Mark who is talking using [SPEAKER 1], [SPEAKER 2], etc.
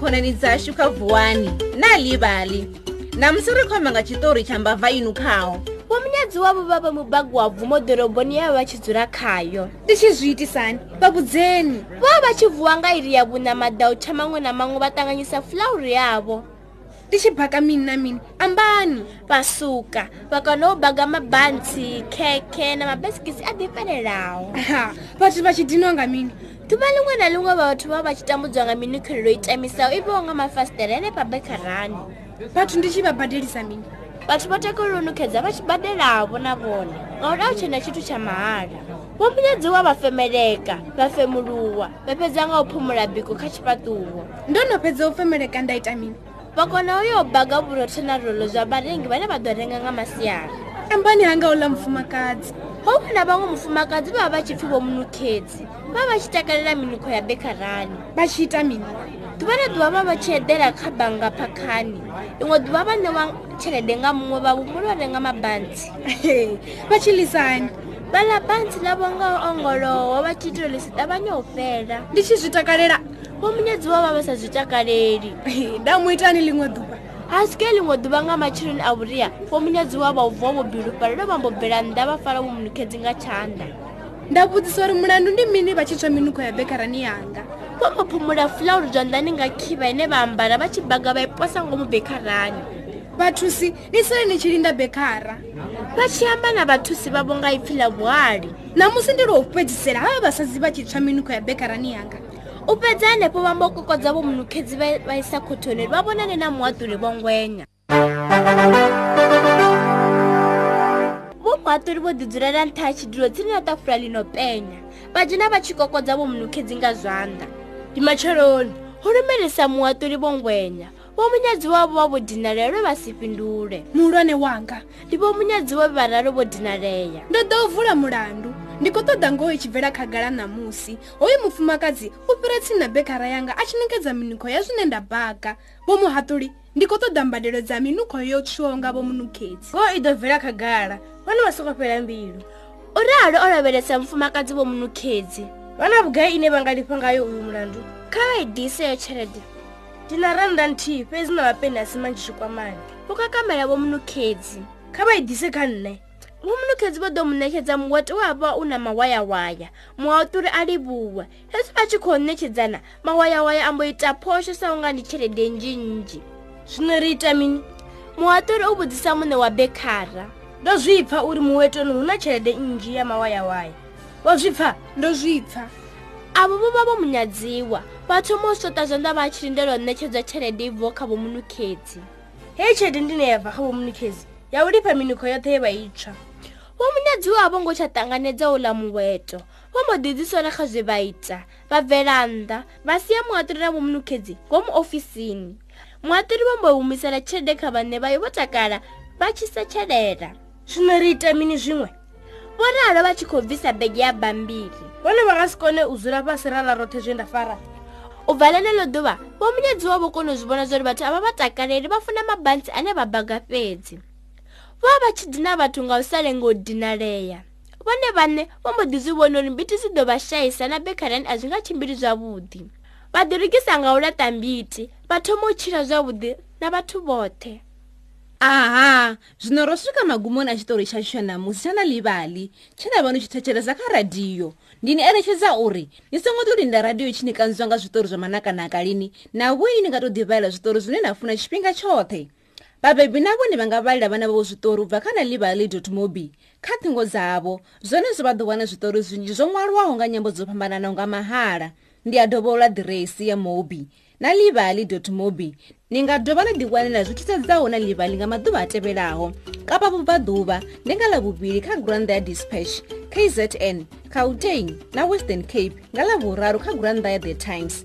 [SPEAKER 1] khonani dzashu kha vuwani. Na livali namusi ri khomba nga tshitori tsha mbava inu khao.
[SPEAKER 2] Vho munyadzi wavho vha vha mubagi wa bvumo ḓoroboni ya vha tshi dzula khayo.
[SPEAKER 3] Ndi tshi zwi itisani. Vhabudzeni
[SPEAKER 2] vho vha vha tshi vuwa nga iri ya vhuna madau tsha maṅwe na maṅwe vha ṱanganyisa fulauri yavho.
[SPEAKER 3] Ndi tshi baka mini na mini? Ambani.
[SPEAKER 2] Vha suka. Vha kona u baga mabantsi khekhe na mabasikisi a ḓifhelelaho
[SPEAKER 3] aha. Vhathu vha tshi dinwa nga mini
[SPEAKER 2] ḓuvha ḽiṅwe na ḽiṅwe vhathu vha vha tshi tambudzwa nga minikhelelo i tamisaho i vhaho nga mafasiṱere henefha bekharani.
[SPEAKER 3] Vhathu ndi tshi vha badelisa mini?
[SPEAKER 2] Vhathu vha takalela u nukhedza vha tshi badelavho na vhone ngauri a hu tshena tshithu tsha mahala. Vho munyadziwa vha femeleka vha femuluwa vha fhedza nga u phumula biko kha tshifhaṱuwo.
[SPEAKER 3] Ndo no fhedza u femeleka nda ita mini?
[SPEAKER 2] Vha kona u yo baga vhurotho na rolo zwa vharengi vhane vha ḓo renga nga masiari.
[SPEAKER 3] Ambani hanga u ḽa mufumakadzi
[SPEAKER 2] ho vha na vhaṅwe mufumakadzi vha vha vha tshi pfhi vho munukhedzi vha vha tshi takalela minukho ya bekharani
[SPEAKER 3] vha tshi ita mini
[SPEAKER 2] ḓuvha na ḓuvha vha vha tshi eḓela kha bannga phakhani iṅwe ḓuvha vha ṋewa tshelede nga muṅwe vha humbula u renga mabantsi
[SPEAKER 3] vha tshi ḽisani
[SPEAKER 2] vhaḽa bantsi ḽavho nga u ongoloho vha tshi itela ḽi si ṱavhanye u fhela
[SPEAKER 3] ndi tshi zwi takalela.
[SPEAKER 2] Vho munyedzi wa vha vha sa zwi takaleli.
[SPEAKER 3] Nda mu itani ḽiṅwe ḓuvha
[SPEAKER 2] ha sike ḽiṅwe ḓuvha nga matsheloni a vhuria vho munyedzi wa vha u vuwa vho bilufhala ḽo vhambo bvela nnḓa vha fara vho munukhedzi nga tshanḓa.
[SPEAKER 3] Nda vhudzisa uri mulandu ndi mini vha tshi tswa minukho ya bekarani yanga?
[SPEAKER 2] Vho mbo phumula fulauri zwanḓani nga khivha ine vha ambara vha tshi baga vha i posa ngomu bekharani
[SPEAKER 3] vhathusi ni sale ni tshi linda bekara
[SPEAKER 2] vha tshi amba na vhathusi vhavho nga ipfhi ḽa vhuhali.
[SPEAKER 3] Namusi ndi lwo u fhedzisela havha vhasadzi vha tshi tswa minukho ya bekarani yanga
[SPEAKER 2] u fhedza hanefho vha mbo kokodza vho munukhedzi vha isa khothoni vha vhonane na muhaṱuli vho ngwenya. Vho muhaṱuli vho ḓidzulela nṱha ha tshidulo tsini na ṱafula ḽino penya. Vha dzhena vha tshi kokodza vho munukhedzi nga zwanḓa. Ndi matsheloni ho lumelisa muhaṱuli vho ngwenya. Vho munyadzi wavho vha vho dinalea lwe vha si fhindule.
[SPEAKER 3] Muhulwane wanga
[SPEAKER 2] ndi vho munyadzi wa vhararo vho dinalea.
[SPEAKER 3] ndo ḓo vula mulandu ndi khou ṱoḓa ngoho i tshi bvela khagala ṋamusi hoyu mufumakadzi u fhira tsini na bekara yanga a tshi ṋekedza minukho ya zwine nda baga vho muhaṱuli ndi khou ṱoḓa mbadelo dza minukho yo tswiwaho nga vho munukhedzi
[SPEAKER 1] ngoho i ḓo bvela khagala. Vhone vha soko fhela mbilu.
[SPEAKER 2] U ralo o lavhelesa mufumakadzi vho munukhedzi
[SPEAKER 1] vha na vhugai ine vha nga lifha ngayo uyu mulandu.
[SPEAKER 2] Kha vha i dise yo tshelede.
[SPEAKER 1] Ndi na randa nthihi fhedzi na mapeni a si manzhi tshikwamani
[SPEAKER 2] vho kakamela vho munukhedzi
[SPEAKER 1] kha vha i dise kha nṋe
[SPEAKER 2] vho munukhedzi vho ḓo mu ṋetshedza muwato wavha u na mawayawaya. Muhaṱuri a livhuwa. Hezwi vha tshi khou ṋetshedzana mawayawaya ambo ita phosho sa unga ndi tshelede nnzhi nnzhi
[SPEAKER 1] zwino ri ita mini?
[SPEAKER 2] Muhaṱuri u vhudzisa muṋe wa bekhara.
[SPEAKER 1] Ndo zwi pfa uri muwetoni hu na tshelede nnzhi ya mawayawaya. Wo zwi pfa?
[SPEAKER 3] Ndo zwi pfa.
[SPEAKER 2] Avho vho vha vho munyadziwa. Vha thoma u soṱa zwanḓa vha tshi lindela u ṋetshedzwa tshelede i bvaho kha vho munukhedzi
[SPEAKER 1] heyi tshelede ndine ya bva kha vho munukhedzi ya u lifha minukho yoṱhe ye vha i tswa
[SPEAKER 2] vho munyadziwa a vho ngo tsha ṱanganedza u ḽa muweto. Vho mbo ḓiḓisona kha zwe vha ita vha bvela nnḓa vha sia muhaṱuri na vho munukhedzi ngomu ofisini. Muhaṱuri vho mbo humisela tshelede kha vhaṋe vhayo vho takala vha tshi setshelela
[SPEAKER 1] zwino ri ita mini zwiṅwe?
[SPEAKER 2] Vho ralo vha tshi khou bvisa bege ya bambiri.
[SPEAKER 1] Vhone vha nga si kone u dzula fhasi ra ḽa roṱhe zwe nda fara.
[SPEAKER 2] U bva ḽeneḽo ḓuvha vho munyadziwa vho kona u zwi vhona zwa uri vhathu a vha vha takaleli vha funa mabantsi ane vha baga fhedzi vha vha tshi dina vhathu nga u sa lenga u dinalea. Vhone vhaṋe vho mbo ḓi zwi vhona uri mbiti dzi ḓo vha shaisa na bekharani a zwi nga tshimbili zwavhuḓi. Vha ḓirugisa nga u laṱa mbiti vha thoma u tshila zwavhuḓi na vhathu vhoṱhe.
[SPEAKER 1] Aha zwino ro swika magumoni a tshitori tsha ṋamusi tsha na ḽivhali tshe na vha ni tshi thetshelesa kha radiyo ndi ni eletshedza uri ni songo ḓo linda radiyo tshi ni kanziwa nga zwiṱori zwa manakanaka lini? Na vhoi ni nga tou ḓivhalela zwiṱori zwine na funa tshifhinga tshoṱhe vhabebi na vhone vha nga vhalela vhana vhavho zwiṱori u bva kha na ḽivhali mobi. Kha ṱhingo dzavho zwone zwo vha ḓo wana zwiṱori zwinzhi zwo ṅwalwaho nga nyambo dzo fhambananaho nga mahala. Ndi a dovha ula ḓiresi ya mobi. Na livali mobi ni nga dovha ni ḓiwanela zwi thusedzaho na livali nga maḓuvha a tevhelaho. Kapa vhubvaḓuvha ndi nga ḽavhuvhili kha gurannḓa ya dispatch kzn gauteng na western cape nga ḽavhuraru kha gurannḓa ya the times